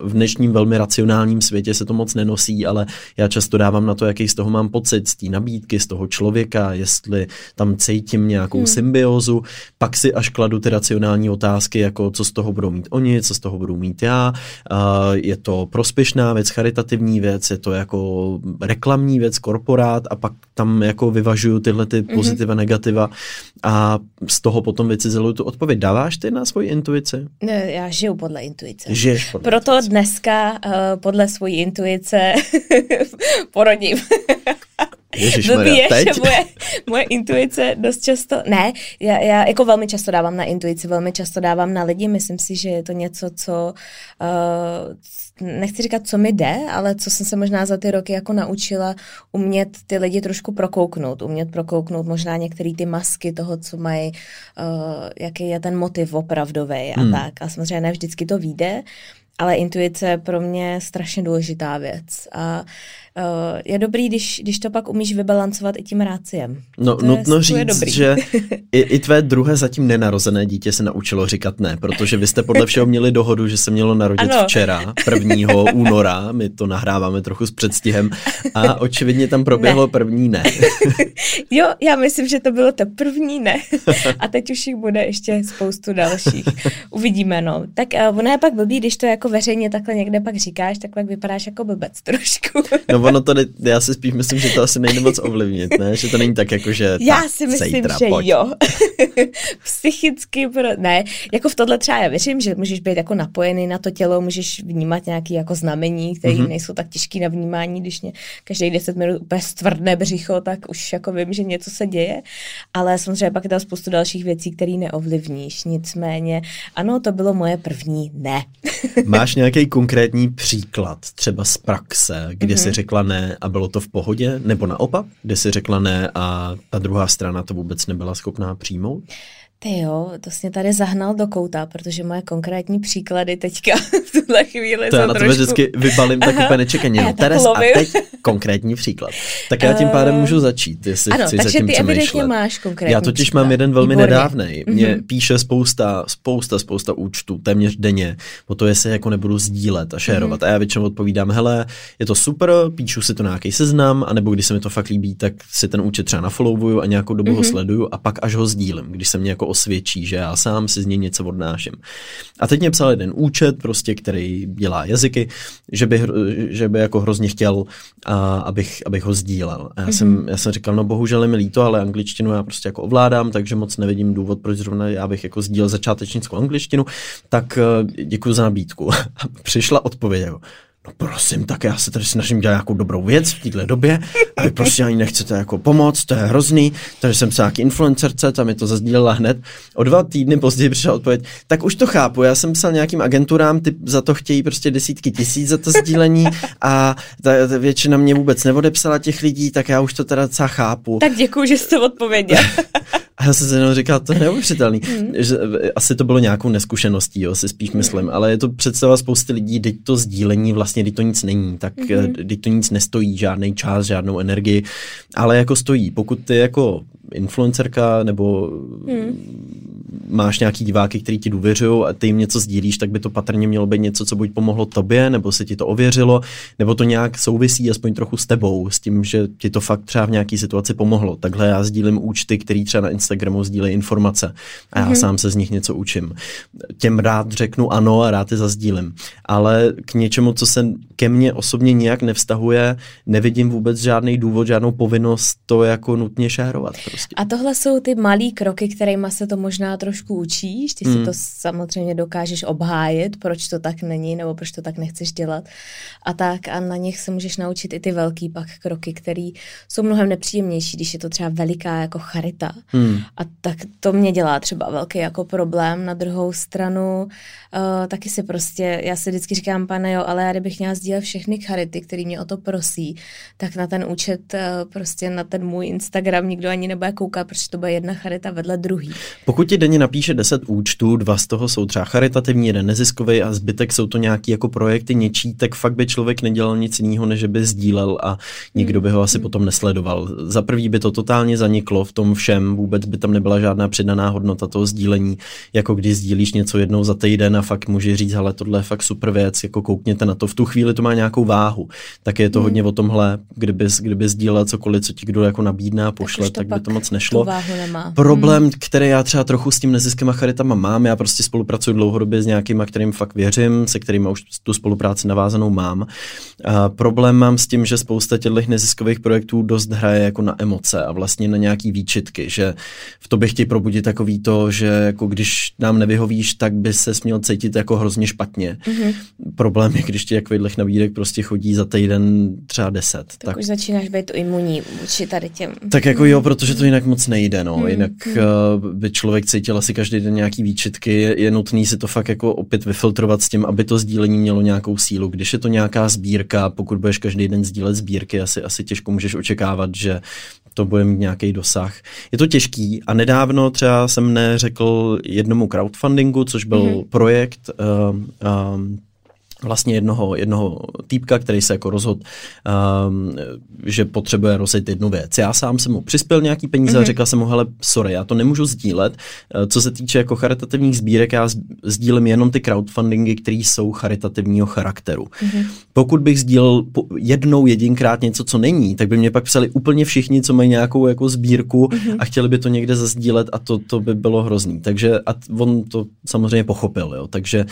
V dnešním velmi racionálním světě se to moc nenosí, ale já často dávám na to, jaký z toho mám pocit, z té nabídky, z toho člověka, jestli tam cítím nějakou hmm. symbiozu, pak si až kladu ty racionální otázky, jako co z toho budou mít oni, co z toho budou mít já, je to prospěšná věc, charitativní věc, je to jako reklamní věc, korporát a pak tam jako vyvažuju tyhle ty pozitiva, mm-hmm. negativa a z toho potom vycizeluju tu odpověď. Dáváš ty na svoji intuici? Ne, já žiju podle intuice. Žiješ podle Proto intuice. dneska uh, podle svojí intuice porodím. Ježišmarja, Blbý je, teď? že moje, moje intuice dost často, ne, já, já jako velmi často dávám na intuici, velmi často dávám na lidi, myslím si, že je to něco, co, uh, nechci říkat, co mi jde, ale co jsem se možná za ty roky jako naučila umět ty lidi trošku prokouknout, umět prokouknout možná některé ty masky toho, co mají, uh, jaký je ten motiv opravdový a Hmm. tak. A samozřejmě ne vždycky to vyjde, ale intuice je pro mě strašně důležitá věc. A je dobrý, když, když to pak umíš vybalancovat i tím ráciem. No, to je, nutno je říct, dobrý. že i, i tvé druhé zatím nenarozené dítě se naučilo říkat ne, protože vy jste podle všeho měli dohodu, že se mělo narodit Ano. včera, 1. února, my to nahráváme trochu s předstihem a očividně tam proběhlo Ne. první ne. Jo, já myslím, že to bylo to první ne. A teď už jich bude ještě spoustu dalších. Uvidíme, no. Tak uh, ono je pak blbý, když to jako veřejně takhle někde pak říkáš, tak pak vypadáš jako blbec trošku. No ono to, ne, já si spíš myslím, že to asi nejde moc ovlivnit, ne? Že to není tak jako, že Já si myslím, zítra, že pojď. jo. Psychicky, pro... ne, jako v tohle třeba já věřím, že můžeš být jako napojený na to tělo, můžeš vnímat nějaký jako znamení, které Mhm. mm-hmm. nejsou tak těžký na vnímání, když mě každý 10 minut úplně stvrdne břicho, tak už jako vím, že něco se děje, ale samozřejmě pak je tam spoustu dalších věcí, které neovlivníš, nicméně ano, to bylo moje první ne. Máš nějaký konkrétní příklad, třeba z praxe, kde Mhm. mm-hmm. jsi řekla ne a bylo to v pohodě, nebo naopak, kde jsi řekla ne a ta druhá strana to vůbec nebyla schopná přijmout? Ty jo, to jsi mě tady zahnal do kouta, protože moje konkrétní příklady teďka v tuhle chvíli To já na tebe trošku... vždycky vybalím tak úplně nečekaně. A No, Teres, a teď konkrétní příklad. Tak já tím pádem Eh, můžu začít, jestli ano, chci takže zatím ty evidentně máš konkrétní Já totiž příklad. mám jeden velmi Výborně. nedávnej. Mě Mhm. píše spousta, spousta, spousta účtů, téměř denně, o to, jestli jako nebudu sdílet a šérovat. Mhm. A já většinou odpovídám, hele, je to super, píšu si to na nějaký seznam, anebo když se mi to fakt líbí, tak si ten účet třeba nafollowuju a nějakou dobu ho Mhm. sleduju a pak až ho sdílím, když se mě jako osvědčí, že já sám si z něj něco odnáším. A teď mě psal jeden účet, prostě, který dělá jazyky, že by, že by jako hrozně chtěl, a, abych, abych ho sdílel. A já, jsem, já jsem říkal, no bohužel je mi líto, ale angličtinu já prostě jako ovládám, takže moc nevidím důvod, proč zrovna já bych jako sdílel začátečnickou angličtinu, tak eh, děkuji za nabídku. Přišla odpověď, jako, No prosím, tak já se tady snažím dělat nějakou dobrou věc v této době a vy prostě ani nechcete jako pomoct, to je hrozný, takže jsem se nějaký influencerce, tam mi to zazdílela hned. O dva týdny později přišla odpověď, tak už to chápu, já jsem psal nějakým agenturám, ty za to chtějí prostě desítky tisíc za to sdílení a ta, ta většina mě vůbec neodepsala těch lidí, tak já už to teda docela chápu. Tak děkuji, že jste odpověděl. A já jsem si jenom říkal, to je neuvěřitelný. Mm. Že, eh, asi to bylo nějakou neskušeností, jo, si spíš myslím, ale je to představa spousty lidí, teď to sdílení vlastně, teď to nic není, tak mm-hmm. teď to nic nestojí, žádný čas, žádnou energii, ale jako stojí. Pokud ty jako influencerka nebo mm. máš nějaký diváky, který ti důvěřují a ty jim něco sdílíš, tak by to patrně mělo být něco, co buď pomohlo tobě, nebo se ti to ověřilo, nebo to nějak souvisí aspoň trochu s tebou, s tím, že ti to fakt třeba v nějaké situaci pomohlo. Takhle já sdílím účty, který třeba na Instagramu sdílejí informace a já mm-hmm. sám se z nich něco učím. Těm rád řeknu ano a rád je zazdílím, ale k něčemu, co se ke mně osobně nějak nevztahuje, nevidím vůbec žádný důvod, žádnou povinnost to jako nutně šérovat. Prostě. A tohle jsou ty malý kroky, kterými se to možná trošku učíš, ty si mm. to samozřejmě dokážeš obhájit, proč to tak není, nebo proč to tak nechceš dělat a tak a na nich se můžeš naučit i ty velký pak kroky, které jsou mnohem nepříjemnější, když je to třeba veliká jako charita. Mm. A tak to mě dělá třeba velký jako problém. Na druhou stranu uh, taky si prostě, já si vždycky říkám, pane jo, ale já kdybych měla sdílet všechny charity, který mě o to prosí, tak na ten účet, uh, prostě na ten můj Instagram nikdo ani nebude koukat, protože to bude jedna charita vedle druhý. Pokud ti denně napíše 10 účtů, dva z toho jsou třeba charitativní, jeden neziskový a zbytek jsou to nějaký jako projekty něčí, tak fakt by člověk nedělal nic jiného, než by sdílel a nikdo by ho asi hmm. potom nesledoval. Za prvý by to totálně zaniklo v tom všem, vůbec by tam nebyla žádná přidaná hodnota toho sdílení, jako když sdílíš něco jednou za týden a fakt může říct, ale tohle je fakt super věc, jako koukněte na to. V tu chvíli to má nějakou váhu. Tak je to hmm. hodně o tomhle, kdyby, kdyby sdílel cokoliv, co ti kdo jako nabídne a pošle, tak, tak by to moc nešlo. Problém, hmm. který já třeba trochu s tím neziskem a charitama mám, já prostě spolupracuji dlouhodobě s nějakýma, kterým fakt věřím, se kterými už tu spolupráci navázanou mám. A problém mám s tím, že spousta těchto neziskových projektů dost hraje jako na emoce a vlastně na nějaký výčitky, že v tobě chtějí probudit takový to, že jako když nám nevyhovíš, tak by se směl cítit jako hrozně špatně. Mm-hmm. Problém je, když ti takových nabídek prostě chodí za týden třeba deset. Tak, tak už začínáš být imunní vůči tady těm. Tak jako jo, protože to jinak moc nejde, no. Mm-hmm. Jinak uh, by člověk cítil asi každý den nějaký výčitky. Je, je nutný si to fakt jako opět vyfiltrovat s tím, aby to sdílení mělo nějakou sílu. Když je to nějaká sbírka, pokud budeš každý den sdílet sbírky, asi, asi těžko můžeš očekávat, že to bude mít nějaký dosah. Je to těžký a nedávno třeba jsem neřekl jednomu crowdfundingu, což byl mm-hmm. projekt uh, um, vlastně jednoho, jednoho týpka, který se jako rozhodl, um, že potřebuje rozjet jednu věc. Já sám jsem mu přispěl nějaký peníze mm-hmm. a mhm. řekl jsem mu, hele, sorry, já to nemůžu sdílet. Uh, co se týče jako charitativních sbírek, já sdílím jenom ty crowdfundingy, které jsou charitativního charakteru. Mm-hmm. Pokud bych sdílel jednou jedinkrát něco, co není, tak by mě pak psali úplně všichni, co mají nějakou jako sbírku mm-hmm. a chtěli by to někde zazdílet a to, to by bylo hrozný. Takže a on to samozřejmě pochopil, jo. Takže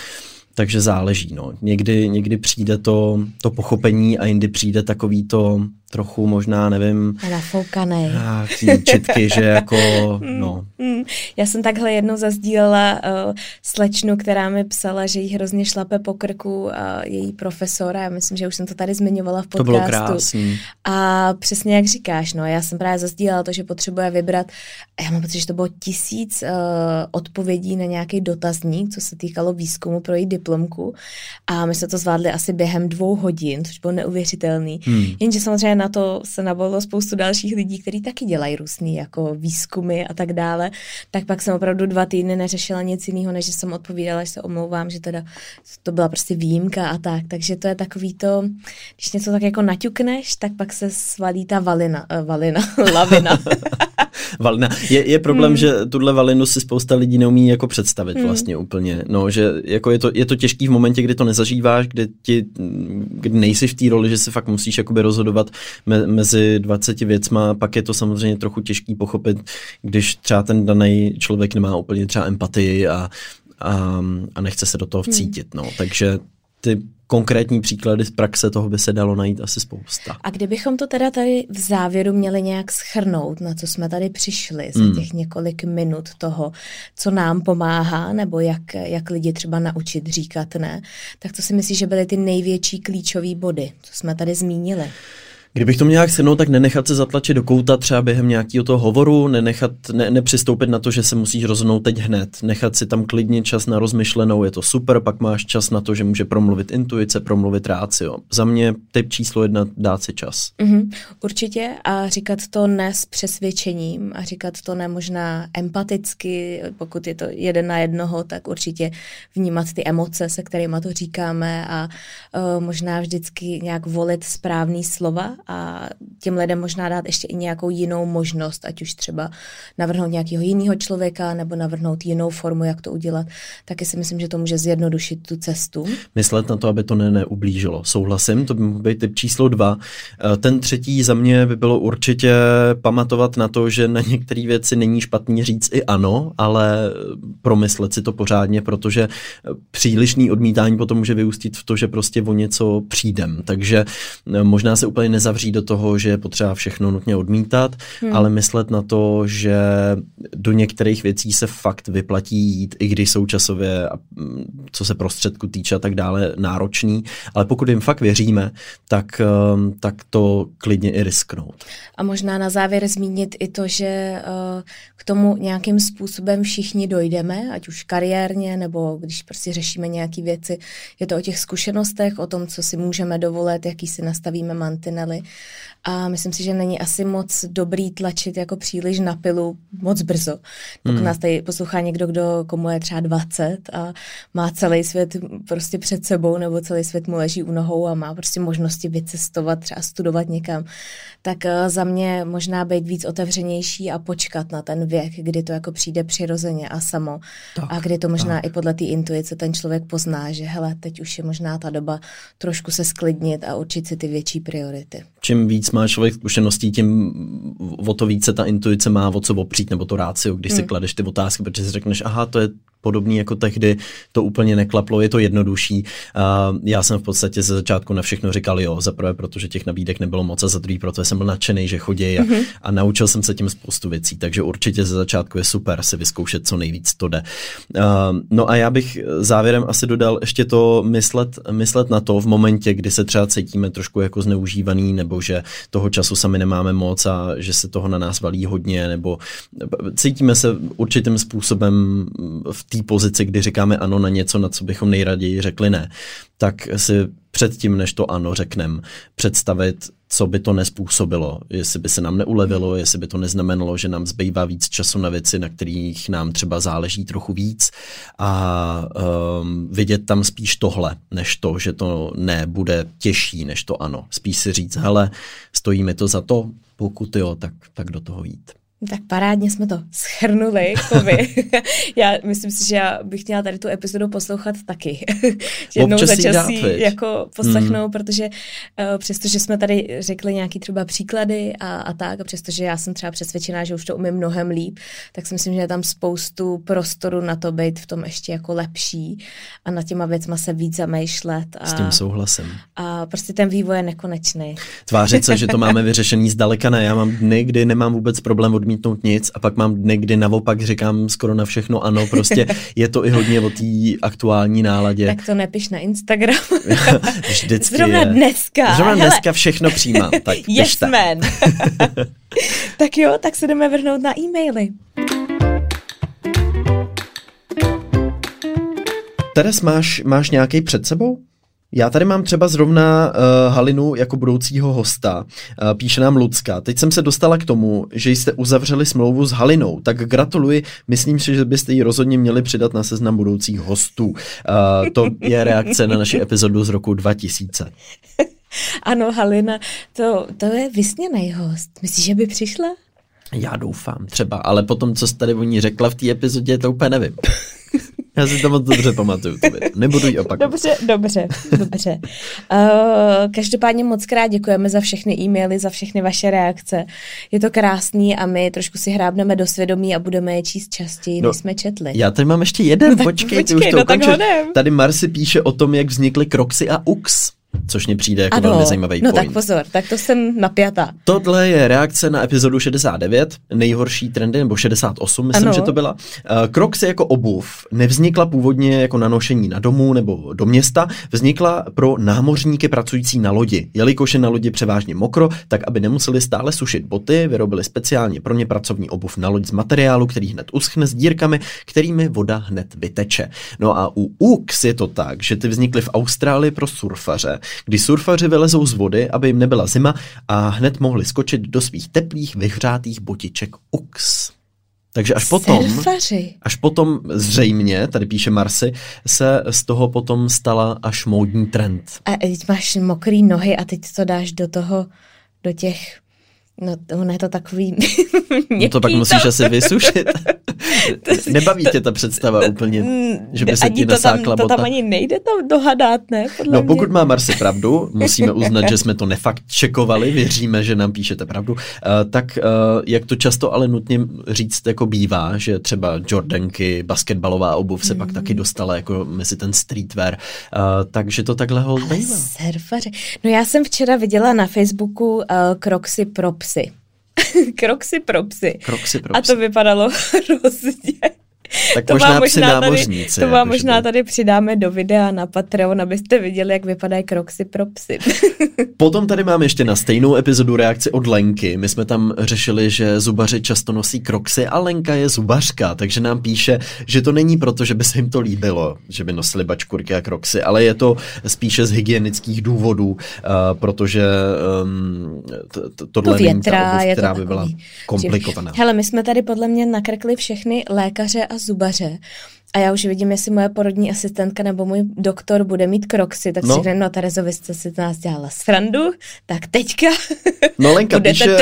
takže záleží. No. Někdy, někdy přijde to, to pochopení a jindy přijde takový to, trochu možná, nevím... Nafoukaný. četky, že jako, no. Mm, já jsem takhle jednou zazdílela uh, slečnu, která mi psala, že jí hrozně šlape po krku uh, její profesora, já myslím, že už jsem to tady zmiňovala v podcastu. To bylo krásný. A přesně jak říkáš, no, já jsem právě zazdílela to, že potřebuje vybrat, já mám pocit, že to bylo tisíc uh, odpovědí na nějaký dotazník, co se týkalo výzkumu pro její diplomku a my jsme to zvládli asi během dvou hodin, což bylo neuvěřitelný. Hmm. Jenže samozřejmě na to se navolilo spoustu dalších lidí, kteří taky dělají různý jako výzkumy a tak dále, tak pak jsem opravdu dva týdny neřešila nic jiného, než jsem odpovídala, že se omlouvám, že teda to byla prostě výjimka a tak. Takže to je takový to, když něco tak jako naťukneš, tak pak se svalí ta valina, uh, valina, lavina. valina. Je, je problém, hmm. že tuhle valinu si spousta lidí neumí jako představit hmm. vlastně úplně. No, že jako je to, je to těžký v momentě, kdy to nezažíváš, kdy, ti, kdy nejsi v té roli, že se fakt musíš jakoby rozhodovat me, mezi 20 věcma, pak je to samozřejmě trochu těžký pochopit, když třeba ten daný člověk nemá úplně třeba empatii a, a, a nechce se do toho vcítit. No. Takže ty konkrétní příklady z praxe, toho by se dalo najít asi spousta. A kdybychom to teda tady v závěru měli nějak schrnout, na co jsme tady přišli za hmm. těch několik minut toho, co nám pomáhá, nebo jak, jak lidi třeba naučit říkat ne, tak to si myslíš, že byly ty největší klíčové body, co jsme tady zmínili? Kdybych to nějak shrnout, tak nenechat se zatlačit do kouta třeba během nějakého toho hovoru, nenechat, ne, nepřistoupit na to, že se musíš rozhodnout teď hned, nechat si tam klidně čas na rozmyšlenou, je to super, pak máš čas na to, že může promluvit intuice, promluvit rácio. Za mě typ číslo jedna, dát si čas. Mm-hmm, určitě a říkat to ne s přesvědčením a říkat to ne možná empaticky, pokud je to jeden na jednoho, tak určitě vnímat ty emoce, se kterými to říkáme a uh, možná vždycky nějak volit správný slova a těm lidem možná dát ještě i nějakou jinou možnost, ať už třeba navrhnout nějakého jiného člověka nebo navrhnout jinou formu, jak to udělat, taky si myslím, že to může zjednodušit tu cestu. Myslet na to, aby to ne, neublížilo. Souhlasím, to by mohl být typ číslo dva. Eh, ten třetí za mě by bylo určitě pamatovat na to, že na některé věci není špatný říct i ano, ale promyslet si to pořádně, protože přílišný odmítání potom může vyústit v to, že prostě o něco přijdem. Takže eh, možná se úplně nezavří do toho, že je potřeba všechno nutně odmítat, hmm. ale myslet na to, že do některých věcí se fakt vyplatí jít, i když jsou časově, mm, co se prostředku týče a tak dále, náročný, ale pokud jim fakt věříme, tak, eh, tak to klidně i risknout. A možná na závěr zmínit i to, že eh, k tomu nějakým způsobem všichni dojdeme, ať už kariérně, nebo když prostě řešíme nějaké věci. Je to o těch zkušenostech, o tom, co si můžeme dovolit, jaký si nastavíme mantinely. A myslím si, že není asi moc dobrý tlačit jako příliš na pilu moc brzo. Pokud hmm. nás tady poslouchá někdo, kdo komu je třeba 20 a má celý svět prostě před sebou, nebo celý svět mu leží u nohou a má prostě možnosti vycestovat, třeba studovat někam, tak eh, za mě možná být víc otevřenější a počkat na ten věk, kdy to jako přijde přirozeně a samo. Tak, a kdy to možná tak. i podle té intuice ten člověk pozná, že hele, teď už je možná ta doba trošku se sklidnit a určit si ty větší priority. Čím víc má člověk zkušeností, tím o to více ta intuice má o co opřít, nebo to rácio, když hmm. si kladeš ty otázky, protože si řekneš, aha, to je podobný jako tehdy, to úplně neklaplo, je to jednodušší. Uh, já jsem v podstatě ze začátku na všechno říkal jo, za prvé, protože těch nabídek nebylo moc a za druhý, protože jsem byl nadšený, že chodí a, mm-hmm. a naučil jsem se tím spoustu věcí, takže určitě ze začátku je super si vyzkoušet, co nejvíc to jde. Uh, no a já bych závěrem asi dodal ještě to myslet, myslet na to v momentě, kdy se třeba cítíme trošku jako zneužívaný, nebo že toho času sami nemáme moc a že se toho na nás valí hodně, nebo cítíme se určitým způsobem v té pozici, kdy říkáme ano na něco, na co bychom nejraději řekli ne, tak si předtím, než to ano řekneme, představit, co by to nespůsobilo, jestli by se nám neulevilo, jestli by to neznamenalo, že nám zbývá víc času na věci, na kterých nám třeba záleží trochu víc a um, vidět tam spíš tohle, než to, že to ne bude těžší než to ano. Spíš si říct, hele, stojí mi to za to, pokud jo, tak, tak do toho jít. Tak parádně jsme to schrnuli, vy. já myslím si, že já bych měla tady tu epizodu poslouchat taky. Jednou za čas jako poslechnout, hmm. protože uh, přestože jsme tady řekli nějaký třeba příklady a, a tak, a přestože já jsem třeba přesvědčená, že už to umím mnohem líp, tak si myslím, že je tam spoustu prostoru na to být v tom ještě jako lepší a na těma věcma se víc zamýšlet. A, S tím souhlasím. A prostě ten vývoj je nekonečný. Tvářit se, že to máme vyřešený zdaleka ne. Já mám dny, kdy nemám vůbec problém odmít odmítnout nic a pak mám dny, kdy naopak říkám skoro na všechno ano, prostě je to i hodně o té aktuální náladě. Tak to nepiš na Instagram. Vždycky Zrovna je. dneska. Zrovna Hele. dneska všechno přijímám. Tak yes, man. tak jo, tak se jdeme vrhnout na e-maily. Teres, máš, máš nějaký před sebou? Já tady mám třeba zrovna uh, Halinu jako budoucího hosta. Uh, píše nám Lucka. Teď jsem se dostala k tomu, že jste uzavřeli smlouvu s Halinou, tak gratuluji. Myslím si, že byste ji rozhodně měli přidat na seznam budoucích hostů. Uh, to je reakce na naši epizodu z roku 2000. Ano, Halina, to, to je vysněný host. Myslíš, že by přišla? Já doufám, třeba, ale potom, co jste tady o ní řekla v té epizodě, to úplně nevím. Já si to moc dobře pamatuju. To Nebudu ji opakovat. Dobře, dobře, dobře. Uh, každopádně moc krát děkujeme za všechny e-maily, za všechny vaše reakce. Je to krásný a my trošku si hrábneme do svědomí a budeme je číst častěji, no, než jsme četli. Já tady mám ještě jeden, no, počkej, počkej, ty už to no, Tady Marsi píše o tom, jak vznikly Kroxy a Ux což mi přijde jako ano, velmi zajímavý no point. tak pozor, tak to jsem napjatá. Tohle je reakce na epizodu 69, nejhorší trendy, nebo 68, myslím, ano. že to byla. Uh, Crocs jako obuv nevznikla původně jako na nošení na domu nebo do města, vznikla pro námořníky pracující na lodi. Jelikož je na lodi převážně mokro, tak aby nemuseli stále sušit boty, vyrobili speciálně pro ně pracovní obuv na loď z materiálu, který hned uschne s dírkami, kterými voda hned vyteče. No a u Ux je to tak, že ty vznikly v Austrálii pro surfaře, kdy surfaři vylezou z vody, aby jim nebyla zima a hned mohli skočit do svých teplých, vyhřátých botiček UX. Takže až potom, Surfaři. až potom zřejmě, tady píše Marsy, se z toho potom stala až módní trend. A teď máš mokrý nohy a teď to dáš do toho do těch No, ono je to takový No to pak musíš to. asi vysušit. Nebaví tě ta představa úplně, že by se ti nasákla to tam, to tam ani nejde tam dohadat, ne? Podle no mě. pokud má Marsi pravdu, musíme uznat, že jsme to nefakt čekovali, věříme, že nám píšete pravdu, uh, tak uh, jak to často ale nutně říct jako bývá, že třeba Jordanky, basketbalová obuv se mm. pak taky dostala jako mezi ten streetwear, uh, takže to takhle hold bývá. Surfaři. No já jsem včera viděla na Facebooku uh, Crocsy pro psy. Kroksy pro psy. Kroksy pro psy. A to vypadalo hrozně. Tak to možná, možná tady, To vám možná tady přidáme do videa na Patreon, abyste viděli, jak vypadají kroxy pro psy. Potom tady máme ještě na stejnou epizodu reakci od Lenky. My jsme tam řešili, že zubaři často nosí kroxy a Lenka je zubařka, takže nám píše, že to není proto, že by se jim to líbilo, že by nosili bačkurky a kroxy, ale je to spíše z hygienických důvodů, uh, protože um, tohle to větra, není ta obuv, která by byla komplikovaná. Hele, my jsme tady podle mě nakrkli všechny lékaře a zubaře. A já už vidím, jestli moje porodní asistentka nebo můj doktor bude mít kroxy, tak no. si řekne, no Terezo, vy jste si nás dělala srandu, tak teďka no, Lenka píše,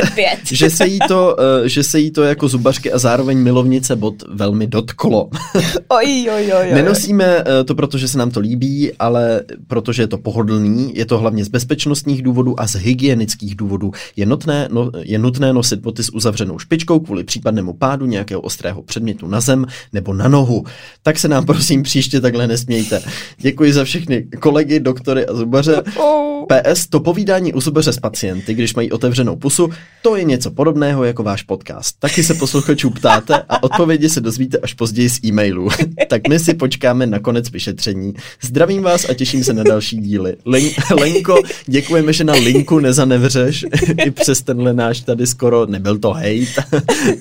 že se, jí to, uh, že se jí to jako zubařky a zároveň milovnice bod velmi dotklo. oj, oj, oj, Nenosíme uh, to, protože se nám to líbí, ale protože je to pohodlný, je to hlavně z bezpečnostních důvodů a z hygienických důvodů. Je nutné, no, je nutné nosit boty s uzavřenou špičkou kvůli případnému pádu nějakého ostrého předmětu na zem nebo na nohu tak se nám prosím příště takhle nesmějte. Děkuji za všechny kolegy, doktory a zubaře. PS, to povídání u zubaře s pacienty, když mají otevřenou pusu, to je něco podobného jako váš podcast. Taky se posluchačů ptáte a odpovědi se dozvíte až později z e-mailů. tak my si počkáme na konec vyšetření. Zdravím vás a těším se na další díly. Len, Lenko, děkujeme, že na linku nezanevřeš i přes tenhle náš tady skoro, nebyl to hejt,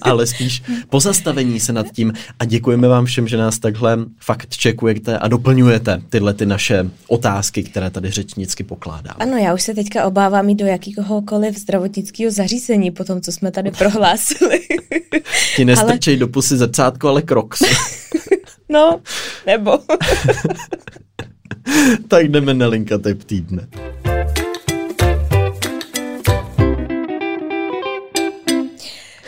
ale spíš pozastavení se nad tím a děkujeme vám všem, že nás tak takhle fakt čekujete a doplňujete tyhle ty naše otázky, které tady řečnicky pokládáme. Ano, já už se teďka obávám jít do jakýhokoliv zdravotnického zařízení po tom, co jsme tady prohlásili. Ti nestrčej ale... do pusy zrcátko, ale kroks. no, nebo. tak jdeme na linka typ týdne.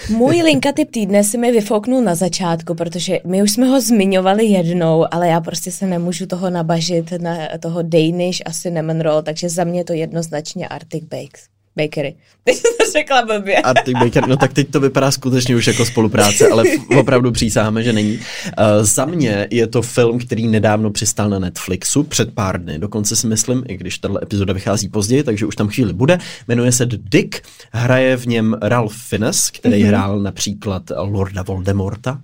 Můj linkatyp týdne si mi vyfouknul na začátku, protože my už jsme ho zmiňovali jednou, ale já prostě se nemůžu toho nabažit na toho Danish a cinnamon roll, takže za mě to jednoznačně Arctic Bakes. Bakery. Teď jsem to řekla blbě. Arctic Bakery, no tak teď to vypadá skutečně už jako spolupráce, ale opravdu přísáháme, že není. Uh, za mě je to film, který nedávno přistál na Netflixu před pár dny, dokonce si myslím, i když tato epizoda vychází později, takže už tam chvíli bude. Jmenuje se The Dick, hraje v něm Ralph Fiennes, který mm-hmm. hrál například Lorda Voldemorta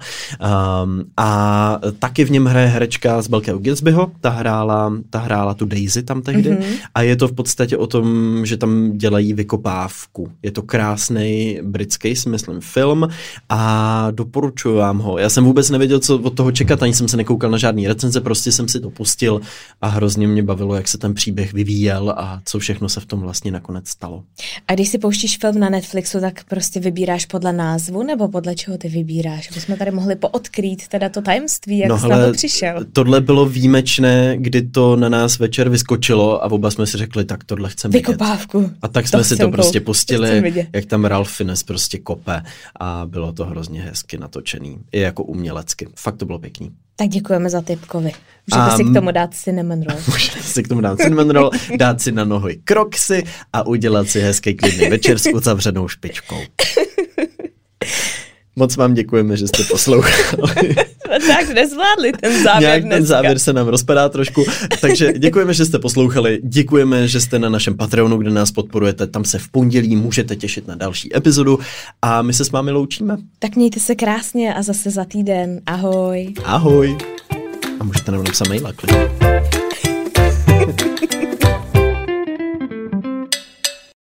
um, a taky v něm hraje herečka z Belkého Gatsbyho, ta hrála, ta hrála tu Daisy tam tehdy mm-hmm. a je to v podstatě o tom, že tam dělají vykopávku. Je to krásný britský, si myslím, film a doporučuji vám ho. Já jsem vůbec nevěděl, co od toho čekat, ani jsem se nekoukal na žádný recenze, prostě jsem si to pustil a hrozně mě bavilo, jak se ten příběh vyvíjel a co všechno se v tom vlastně nakonec stalo. A když si pouštíš film na Netflixu, tak prostě vybíráš podle názvu nebo podle čeho ty vybíráš? Aby jsme tady mohli poodkrýt teda to tajemství, jak no, jsi na to přišel. Tohle bylo výjimečné, kdy to na nás večer vyskočilo a oba jsme si řekli, tak tohle chceme Vykopávku. Vidět. A tak jsme to si to prostě pustili, jak tam Ralph Fiennes prostě kope a bylo to hrozně hezky natočený. I jako umělecky. Fakt to bylo pěkný. Tak děkujeme za typkovi. Můžete um, si k tomu dát cinnamon roll. Můžete si k tomu dát cinnamon roll, dát si na nohy kroksy a udělat si hezký klidný večer s uzavřenou špičkou. Moc vám děkujeme, že jste poslouchali. tak nezvládli ten závěr Nějak dneska. ten závěr se nám rozpadá trošku. Takže děkujeme, že jste poslouchali. Děkujeme, že jste na našem Patreonu, kde nás podporujete. Tam se v pondělí můžete těšit na další epizodu a my se s vámi loučíme. Tak mějte se krásně a zase za týden. Ahoj. Ahoj. A můžete nám napsat maila, klidně.